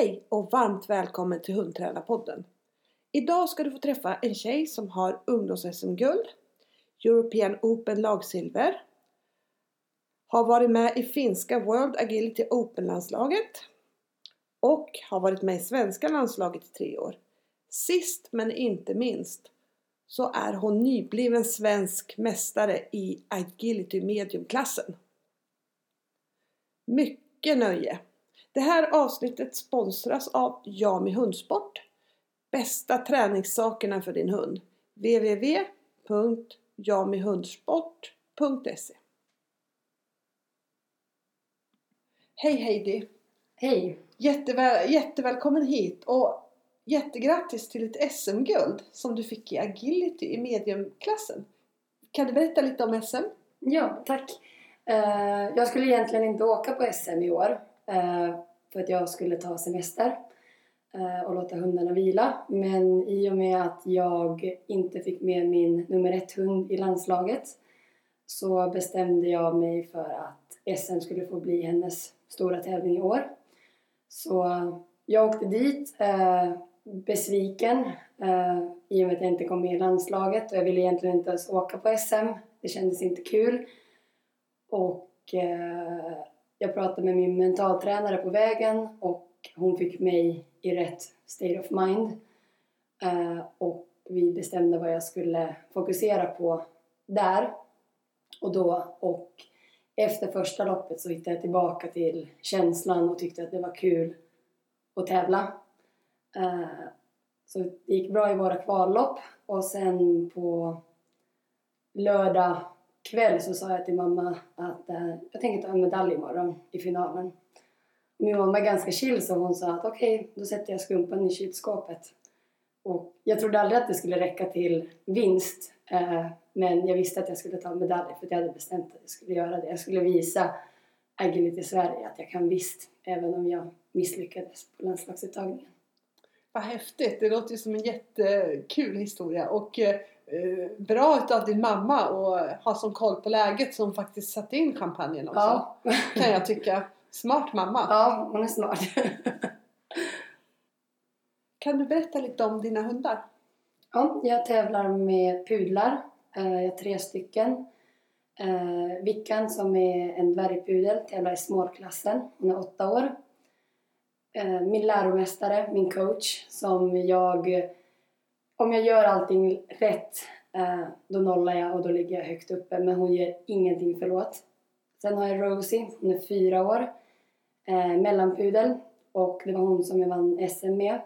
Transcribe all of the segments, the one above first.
Hej och varmt välkommen till Hundtränarpodden. Idag ska du få träffa en tjej som har ungdoms-SM-guld, European Open lagsilver, har varit med i finska World Agility Open-landslaget och har varit med i svenska landslaget i tre år. Sist men inte minst så är hon nybliven svensk mästare i agility mediumklassen. Mycket nöje! Det här avsnittet sponsras av Jami Hundsport. Bästa träningssakerna för din hund. www.jamihundsport.se Hej Heidi! Hej! Jätteväl, jättevälkommen hit och jättegrattis till ett SM-guld som du fick i agility i mediumklassen. Kan du berätta lite om SM? Ja, tack. Eh, jag skulle egentligen inte åka på SM i år Eh, för att jag skulle ta semester eh, och låta hundarna vila. Men i och med att jag inte fick med min nummer ett hund i landslaget så bestämde jag mig för att SM skulle få bli hennes stora tävling i år. Så jag åkte dit eh, besviken eh, i och med att jag inte kom med i landslaget och jag ville egentligen inte ens åka på SM. Det kändes inte kul. Och eh, jag pratade med min mentaltränare på vägen och hon fick mig i rätt state of mind. Eh, och vi bestämde vad jag skulle fokusera på där och då. Och efter första loppet så hittade jag tillbaka till känslan och tyckte att det var kul att tävla. Eh, så det gick bra i våra kvallopp och sen på lördag kväll så sa jag till mamma att eh, jag tänker ta en medalj imorgon i finalen. Min mamma är ganska chill så hon sa att okej, okay, då sätter jag skumpan i kylskåpet. Och jag trodde aldrig att det skulle räcka till vinst eh, men jag visste att jag skulle ta medalj för att jag hade bestämt att jag skulle göra det. Jag skulle visa Agility Sverige att jag kan visst även om jag misslyckades på landslagsuttagningen. Vad häftigt! Det låter ju som en jättekul historia och eh, bra utav din mamma att ha som koll på läget som faktiskt satte in champagnen också. Ja. kan jag tycka. Smart mamma! Ja, hon är smart. kan du berätta lite om dina hundar? Ja, jag tävlar med pudlar. Eh, jag har tre stycken. Eh, Vickan som är en dvärgpudel tävlar i småklassen. Hon är åtta år. Eh, min läromästare, min coach, som jag... Om jag gör allting rätt, eh, då nollar jag och då ligger jag högt uppe. Men hon ger ingenting förlåt. Sen har jag Rosie, hon är fyra år. Eh, mellanpudel. Och det var hon som jag vann SM med.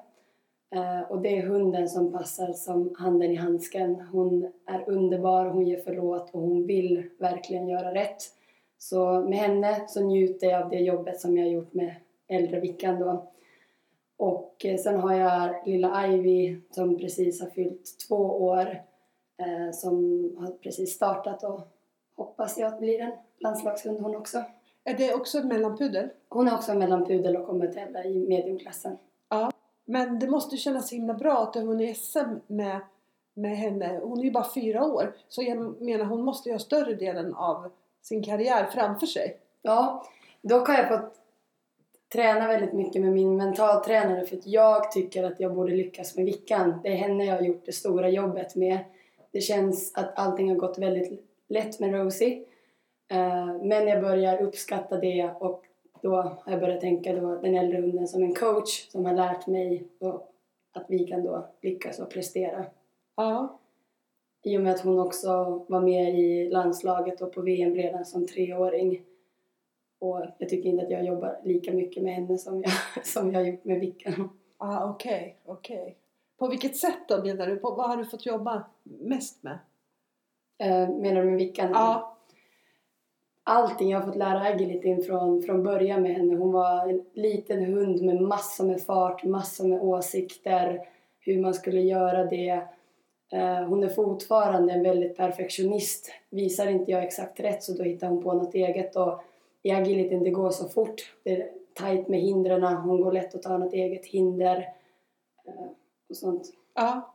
Eh, och det är hunden som passar som handen i handsken. Hon är underbar, hon ger förlåt och hon vill verkligen göra rätt. Så med henne så njuter jag av det jobbet som jag har gjort med äldre Vickan då. Och eh, sen har jag lilla Ivy som precis har fyllt två år eh, som har precis startat och hoppas jag att blir en landslagshund hon också. Är det också en mellanpudel? Hon är också en mellanpudel och kommer tävla i mediumklassen. Ja, men det måste kännas himla bra att du har vunnit SM med, med henne. Hon är ju bara fyra år så jag menar hon måste ju ha större delen av sin karriär framför sig. Ja, dock har jag fått tränar väldigt mycket med min mentaltränare för att jag tycker att jag borde lyckas med Vickan. Det är henne jag har gjort det stora jobbet med. Det känns att allting har gått väldigt lätt med Rosie. Eh, men jag börjar uppskatta det och då har jag börjat tänka då den äldre hunden som en coach som har lärt mig att vi kan då lyckas och prestera. Ja. I och med att hon också var med i landslaget och på VM redan som treåring och jag tycker inte att jag jobbar lika mycket med henne som jag, som jag har gjort med Vickan. Ah, okej, okay. Okay. På vilket sätt då menar du? På, vad har du fått jobba mest med? Eh, menar du med Vickan? Ja. Allting. Jag har fått lära agilityn från, från början med henne. Hon var en liten hund med massor med fart, massor med åsikter, hur man skulle göra det. Eh, hon är fortfarande en väldigt perfektionist. Visar inte jag exakt rätt så då hittar hon på något eget. Och i agilityn det går så fort. Det är tajt med hindren, hon går lätt att ta något eget hinder eh, och sånt. Ja.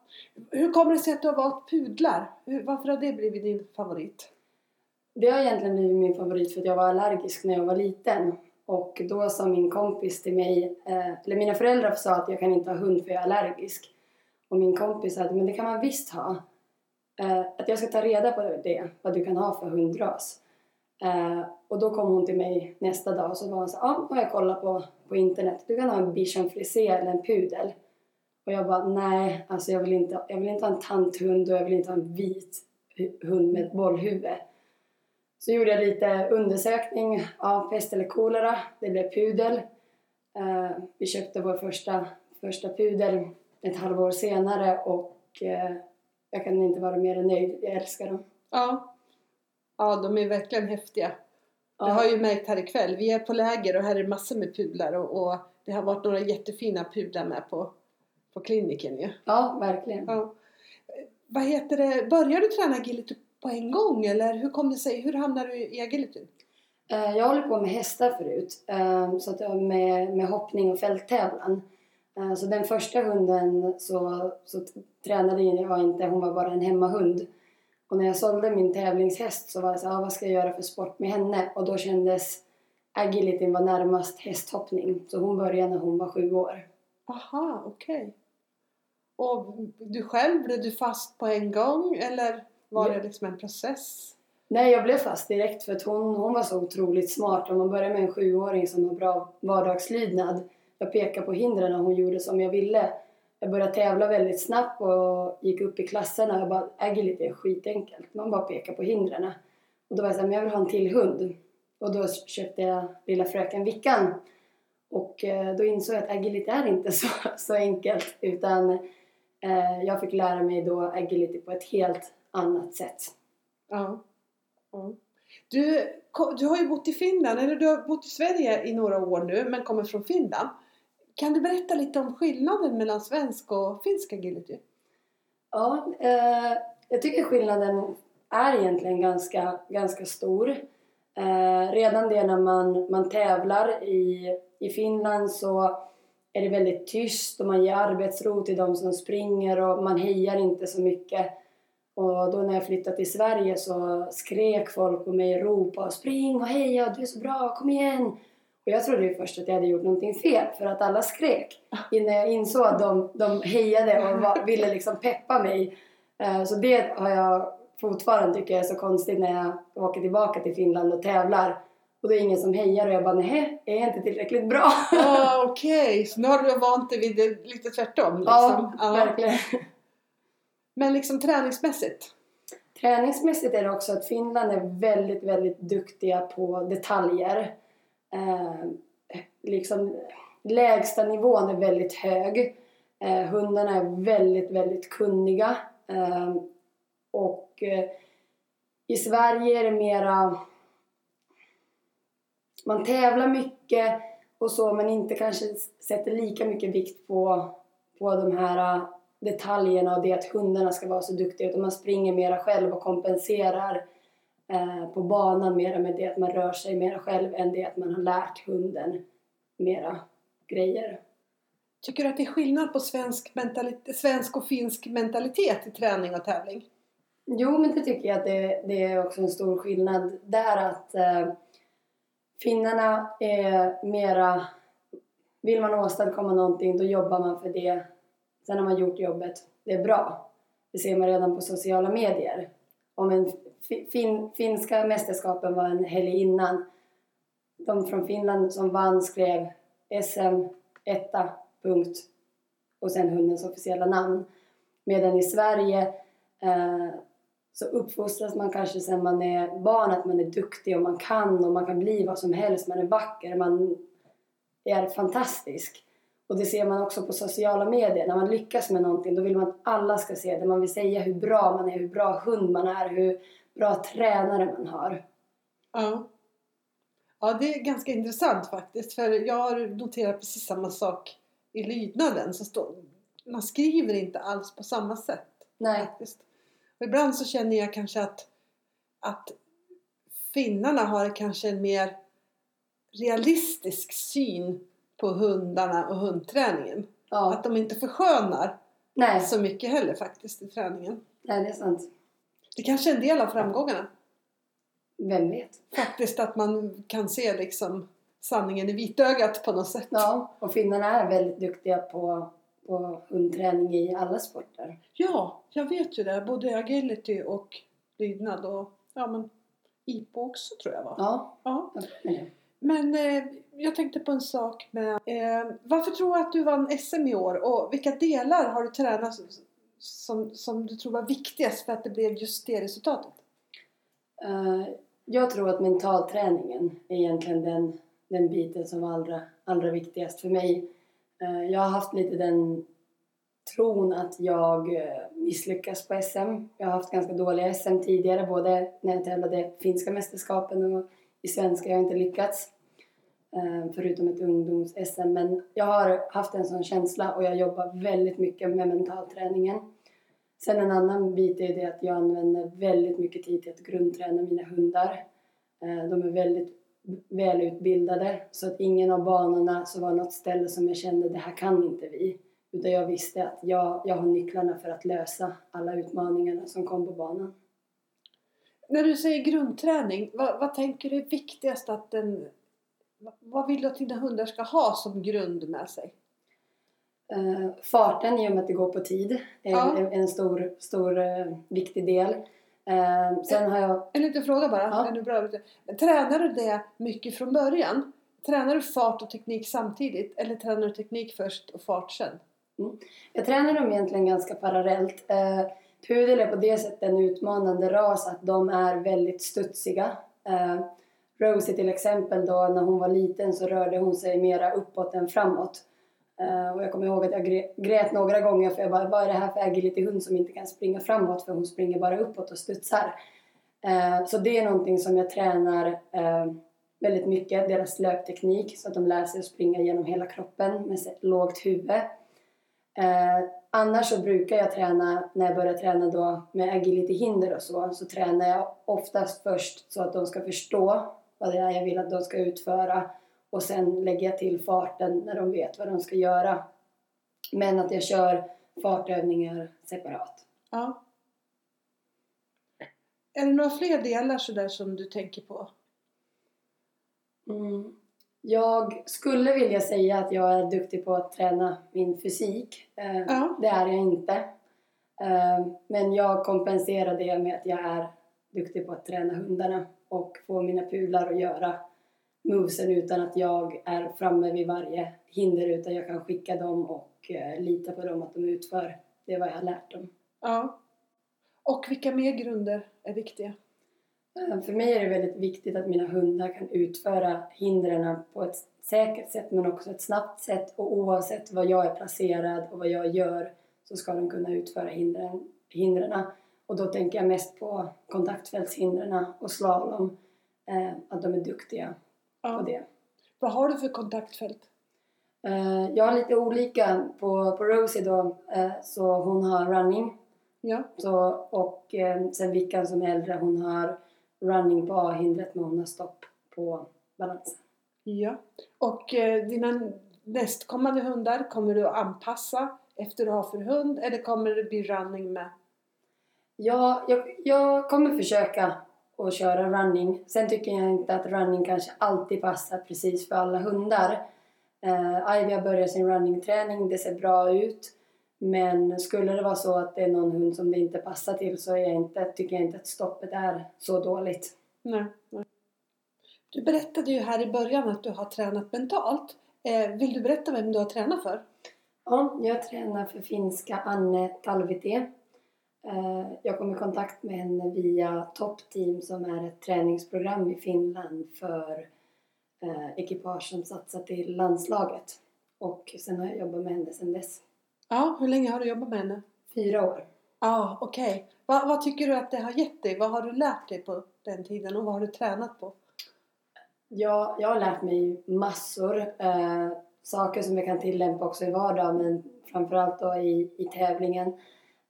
Hur kommer det sig att du har valt pudlar? Varför har det blivit din favorit? Det har egentligen blivit min favorit för att jag var allergisk när jag var liten. Och då sa min kompis till mig, eh, eller mina föräldrar sa att jag kan inte ha hund för jag är allergisk. Och min kompis sa att men det kan man visst ha. Eh, att jag ska ta reda på det, vad du kan ha för hundras. Eh, och då kom hon till mig nästa dag och så var hon så ja, ah, har jag kollat på, på internet. Du kan ha en bichon frisé eller en pudel. Och jag bara, nej, alltså jag vill inte, jag vill inte ha en tanthund och jag vill inte ha en vit hund med ett bollhuvud. Så gjorde jag lite undersökning av pest eller kolera. Det blev pudel. Uh, vi köpte vår första, första pudel ett halvår senare och uh, jag kan inte vara mer än nöjd. Jag älskar dem. Ja. Ja, de är verkligen häftiga. Ja. Det har ju märkt här ikväll. Vi är på läger och här är massor med pudlar och, och det har varit några jättefina pudlar med på, på kliniken ju. Ja, verkligen. Ja. Vad heter det, började du träna agility på en gång eller hur kom det sig, hur hamnade du i agility? Eh, jag håller på med hästar förut, eh, så att jag med, med hoppning och fälttävlan. Eh, så den första hunden så, så tränade jag inte, hon var bara en hemmahund. Och när jag sålde min tävlingshäst så var jag så ah, vad ska jag göra för sport med henne? Och då kändes agility var närmast hästhoppning. Så hon började när hon var sju år. Aha, okej. Okay. Och du själv, blev du fast på en gång eller var ja. det liksom en process? Nej, jag blev fast direkt för att hon, hon var så otroligt smart. Om man börjar med en sjuåring som har bra vardagslydnad. Jag pekade på hindren och hon gjorde som jag ville. Jag började tävla väldigt snabbt och gick upp i klasserna. Jag bara, äh, agility är skitenkelt. Man bara pekar på hindren. Och då var jag såhär, men jag vill ha en till hund. Och då köpte jag lilla fröken Vickan. Och eh, då insåg jag att äh, agility är inte så, så enkelt. Utan eh, jag fick lära mig då äh, agility på ett helt annat sätt. Ja. ja. Du, du har ju bott i Finland, eller du har bott i Sverige i några år nu men kommer från Finland. Kan du berätta lite om skillnaden mellan svensk och finsk agility? Ja, eh, jag tycker skillnaden är egentligen ganska, ganska stor. Eh, redan det när man, man tävlar i, i Finland så är det väldigt tyst och man ger arbetsro till de som springer och man hejar inte så mycket. Och då när jag flyttade till Sverige så skrek folk på mig, ropade spring och heja, du är så bra, kom igen! Och jag trodde ju först att jag hade gjort någonting fel för att alla skrek. Innan jag insåg att de, de hejade och var, ville liksom peppa mig. Uh, så det har jag fortfarande tycker jag är så konstigt när jag åker tillbaka till Finland och tävlar. Och det är ingen som hejar och jag bara nej, är jag inte tillräckligt bra? Ah, Okej, okay. så nu har du vant dig vid det lite tvärtom? Liksom. Ja, ja, verkligen. Men liksom träningsmässigt? Träningsmässigt är det också att Finland är väldigt, väldigt duktiga på detaljer. Eh, liksom lägsta nivån är väldigt hög. Eh, hundarna är väldigt, väldigt kunniga. Eh, och eh, i Sverige är det mera... Man tävlar mycket och så men inte kanske sätter lika mycket vikt på, på de här eh, detaljerna och det att hundarna ska vara så duktiga utan man springer mera själv och kompenserar eh, på banan mera med det att man rör sig mera själv än det att man har lärt hunden mera grejer. Tycker du att det är skillnad på svensk, svensk och finsk mentalitet i träning och tävling? Jo, men det tycker jag att det, det är också en stor skillnad där att eh, finnarna är mera vill man åstadkomma någonting då jobbar man för det Sen har man gjort jobbet, det är bra. Det ser man redan på sociala medier. Om en fin, finska mästerskapen var en helg innan. De från Finland som vann skrev SM etta, punkt och sen hundens officiella namn. Medan i Sverige eh, så uppfostras man kanske sen man är barn att man är duktig och man kan och man kan bli vad som helst. Man är vacker, man är fantastisk. Och det ser man också på sociala medier. När man lyckas med någonting då vill man att alla ska se det. Man vill säga hur bra man är, hur bra hund man är, hur bra tränare man har. Ja. Ja, det är ganska intressant faktiskt. För jag har noterat precis samma sak i lydnaden. Så står, man skriver inte alls på samma sätt. Nej. Faktiskt. Och ibland så känner jag kanske att, att finnarna har kanske en mer realistisk syn på hundarna och hundträningen. Ja. Att de inte förskönar Nej. så mycket heller faktiskt i träningen. Nej, det är sant. Det kanske är en del av framgångarna. Vem vet? Faktiskt att man kan se liksom sanningen i vitögat på något sätt. Ja, och finnarna är väldigt duktiga på, på hundträning i alla sporter. Ja, jag vet ju det. Både agility och lydnad och ja men IPO också tror jag va? Ja, Ja. men det. Men eh, jag tänkte på en sak med eh, varför tror du att du vann SM i år och vilka delar har du tränat som, som du tror var viktigast för att det blev just det resultatet? Eh, jag tror att mentalträningen är egentligen den, den biten som var allra, allra viktigast för mig. Eh, jag har haft lite den tron att jag eh, misslyckas på SM. Jag har haft ganska dåliga SM tidigare, både när jag tävlade finska mästerskapen och i svenska. Jag har inte lyckats, Ehm, förutom ett ungdoms-SM. Men jag har haft en sån känsla och jag jobbar väldigt mycket med mentalträningen. Sen en annan bit är det att jag använder väldigt mycket tid till att grundträna mina hundar. Ehm, de är väldigt välutbildade så att ingen av banorna så var något ställe som jag kände det här kan inte vi. Utan jag visste att jag, jag har nycklarna för att lösa alla utmaningarna som kom på banan. När du säger grundträning, vad, vad tänker du är viktigast att en vad- vill du att dina hundar ska ha som grund med sig? Eh, farten i och med att det går på tid är Ja. en, en stor, stor eh, viktig del. Eh, sen har jag En liten fråga bara. Ja. Är du bra? Tränar du det mycket från början? Tränar du fart och teknik samtidigt? Eller tränar du teknik först och fart sen? Jag tränar dem egentligen ganska parallellt. Eh, pudel är på det sättet en utmanande ras att de är väldigt studsiga. Rosie till exempel då, när hon var liten så rörde hon sig mera uppåt än framåt. Eh, och jag kommer ihåg att jag grät några gånger för jag bara, vad är det här för agility hund som inte kan springa framåt för hon springer bara uppåt och studsar. Eh, så det är någonting som jag tränar eh, väldigt mycket, deras löpteknik så att de lär sig att springa genom hela kroppen med lågt huvud. Annars så brukar jag träna, när jag börjar träna då med agility-hinder och så, så tränar jag oftast först så att de ska förstå vad det är jag vill att de ska utföra och sen lägger jag till farten när de vet vad de ska göra. Men att jag kör fartövningar separat. Ja. Är det några fler delar sådär som du tänker på? Mm. Jag skulle vilja säga att jag är duktig på att träna min fysik. Eh, Ja. Det är jag inte. Eh, men jag kompenserar det med att jag är duktig på att träna hundarna och få mina pudlar att göra movesen utan att jag är framme vid varje hinder utan jag kan skicka dem och eh, lita på dem att de utför det vad jag har lärt dem. Ja. Och vilka mer grunder är viktiga? Eh, För mig är det väldigt viktigt att mina hundar kan utföra hindren på ett säkert sätt men också ett snabbt sätt och oavsett var jag är placerad och vad jag gör så ska de kunna utföra hindren, hindren. Och då tänker jag mest på kontaktfältshindren och slalom, eh, att de är duktiga på Ja. det. Vad har du för kontaktfält? Eh, jag har lite olika på, på Rosie då, eh, så hon har running Ja. så, och eh, sen Vickan som är äldre hon har running på A-hindret men hon har stopp på balansen. ja. Och eh, dina nästkommande hundar, kommer du att anpassa efter du har för hund? Eller kommer det bli running med? Ja, jag, jag kommer försöka att köra running. Sen tycker jag inte att running kanske alltid passar precis för alla hundar. Uh, Ivy har börjat sin runningträning, det ser bra ut. Men skulle det vara så att det är någon hund som det inte passar till så är jag inte, tycker jag inte att stoppet är så dåligt. Nej. nej. Du berättade ju här i början att du har tränat mentalt. Eh, vill du berätta vem du har tränat för? Ja, jag tränar för finska Anne Talvitie. Eh, Jag kom i kontakt med henne via Top Team som är ett träningsprogram i Finland för eh, ekipage som satsar till landslaget. Och sen har jag jobbat med henne sedan dess. Ja, hur länge har du jobbat med henne? Fyra år. Ja, okej. Va, vad tycker du att det har gett dig? Vad har du lärt dig på den tiden och vad har du tränat på? Jag, jag har lärt mig massor. Eh, saker som jag kan tillämpa också i vardagen men framförallt då i, i tävlingen.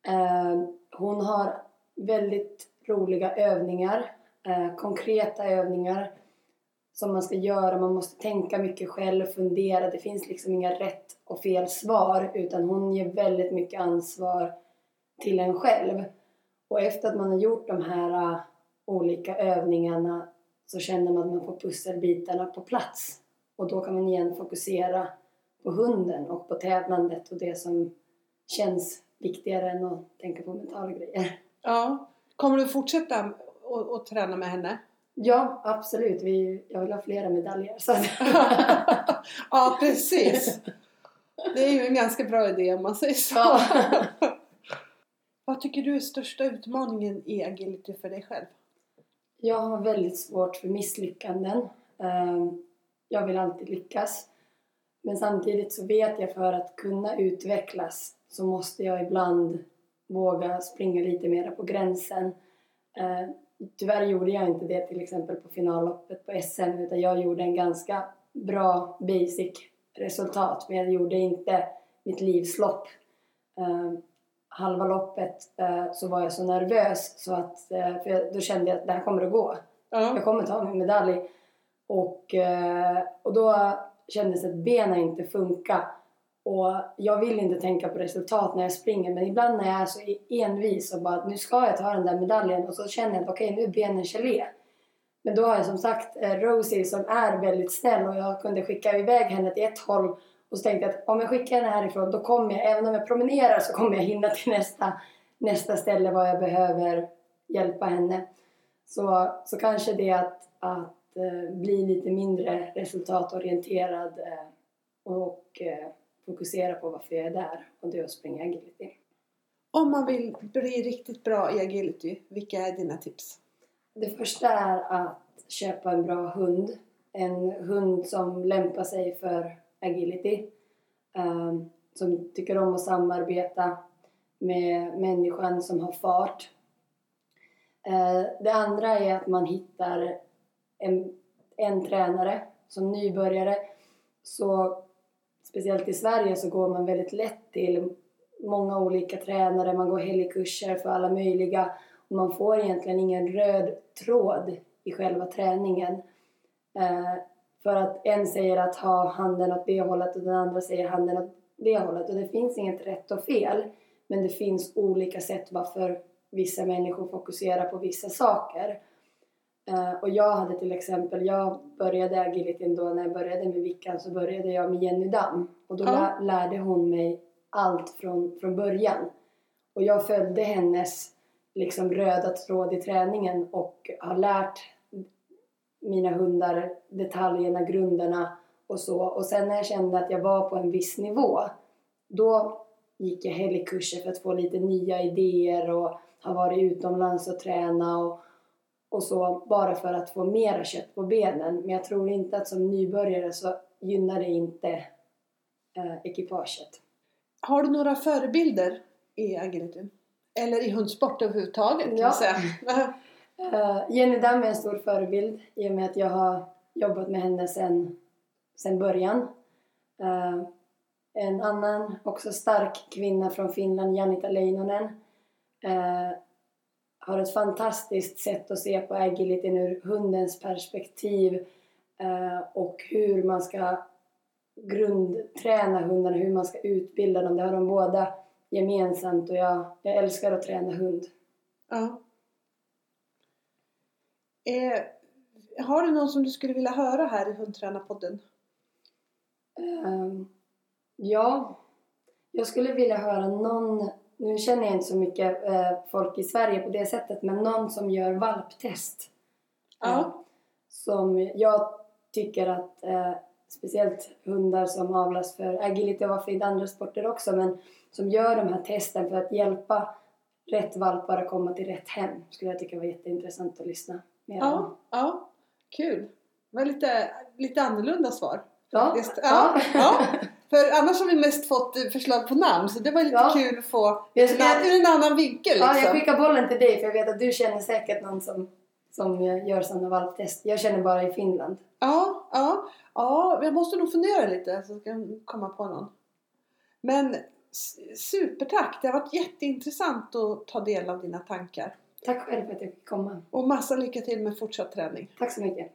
Eh, hon har väldigt roliga övningar. Eh, konkreta övningar som man ska göra. Man måste tänka mycket själv, fundera. Det finns liksom inga rätt och fel svar utan hon ger väldigt mycket ansvar till en själv. Och efter att man har gjort de här uh, olika övningarna så känner man att man får pusselbitarna på plats. och då kan man igen fokusera på hunden och på tävlandet och det som känns viktigare än att tänka på mentala grejer. Ja. Kommer du fortsätta att träna med henne? Ja, absolut. Vi, jag vill ha flera medaljer. Så ja, precis. Det är ju en ganska bra idé om man säger så. Ja. Vad tycker du är största utmaningen i agility för dig själv? Jag har väldigt svårt för misslyckanden. Ehm, Jag vill alltid lyckas. Men samtidigt så vet jag för att kunna utvecklas så måste jag ibland våga springa lite mer på gränsen. Eh, Tyvärr gjorde jag inte det till exempel på finalloppet på SM utan jag gjorde en ganska bra basic resultat men jag gjorde inte mitt livslopp. Eh, halva loppet eh, så var jag så nervös så att eh, för jag, då kände jag att det här kommer att gå. Ja. Jag kommer ta min medalj. Och, och då kändes att benen inte funkar. Och jag vill inte tänka på resultat när jag springer men ibland när jag är så envis och bara att nu ska jag ta den där medaljen och så känner jag att okej nu är benen gelé. Men då har jag som sagt eh, Rosie som är väldigt snäll och jag kunde skicka iväg henne till ett håll och så tänkte jag att om jag skickar henne härifrån då kommer jag, även om jag promenerar så kommer jag hinna till nästa, nästa ställe var jag behöver hjälpa henne. Så, så kanske det att, att eh, bli lite mindre resultatorienterad eh, och fokusera på varför jag är där och det är att springa agility. Om man vill bli riktigt bra i agility, vilka är dina tips? Det första är att köpa en bra hund. En hund som lämpar sig för agility. ehm, som tycker om att samarbeta med människan som har fart. Eh, det andra är att man hittar en, en tränare. Som nybörjare så speciellt i Sverige så går man väldigt lätt till många olika tränare. Man går helgkurser för alla möjliga och man får egentligen ingen röd tråd i själva träningen. Eh, för att en säger att ha handen åt det hållet och den andra säger handen åt det hållet. Och det finns inget rätt och fel. Men det finns olika sätt varför vissa människor fokuserar på vissa saker. Eh, och jag hade till exempel, jag började agilityn då när jag började med Vickan så började jag med Jenny Damm. Och då Ja. lä- lärde hon mig allt från, från början. Och jag följde hennes liksom röda tråd i träningen och har lärt mina hundar detaljerna, grunderna och så. Och sen när jag kände att jag var på en viss nivå då gick jag helgkurser för att få lite nya idéer och har varit utomlands och träna och, och så bara för att få mera kött på benen. Men jag tror inte att som nybörjare så gynnar det inte eh, ekipaget. Har du några förebilder i agility? Eller i hundsport överhuvudtaget kan Ja. säga. Eh, Jenny Damm är en stor förebild i och med att jag har jobbat med henne sen, sen början. Eh, en annan också stark kvinna från Finland, Janita Leinonen, eh, har ett fantastiskt sätt att se på agilityn ur hundens perspektiv eh, och hur man ska grundträna hundarna, hur man ska utbilda dem. Det har de båda gemensamt och jag, jag älskar att träna hund. Ja. Eh, har du någon som du skulle vilja höra här i Hundtränarpodden? Ehm, ja, jag skulle vilja höra någon, nu känner jag inte så mycket eh, folk i Sverige på det sättet, men någon som gör valptest. Ja. Som jag tycker att eh, speciellt hundar som avlas för agility och varför inte andra sporter också, men som gör de här testen för att hjälpa rätt valpar att komma till rätt hem. Skulle jag tycka var jätteintressant att lyssna mer om. Ja, ja. Kul. Det var lite, lite annorlunda svar. Ja. Ja, ja. För annars har vi mest fått förslag på namn så det var lite Ja. kul att få Jag ur ska- en, ur en annan vinkel Ja, liksom. jag skickar bollen till dig för jag vet att du känner säkert någon som, som gör sådana valptest. Jag känner bara i Finland. Ja, ja, ja, jag måste nog fundera lite så ska jag komma på någon. Men supertack! Det har varit jätteintressant att ta del av dina tankar. Tack själv för att jag fick komma. Och massa lycka till med fortsatt träning. Tack så mycket.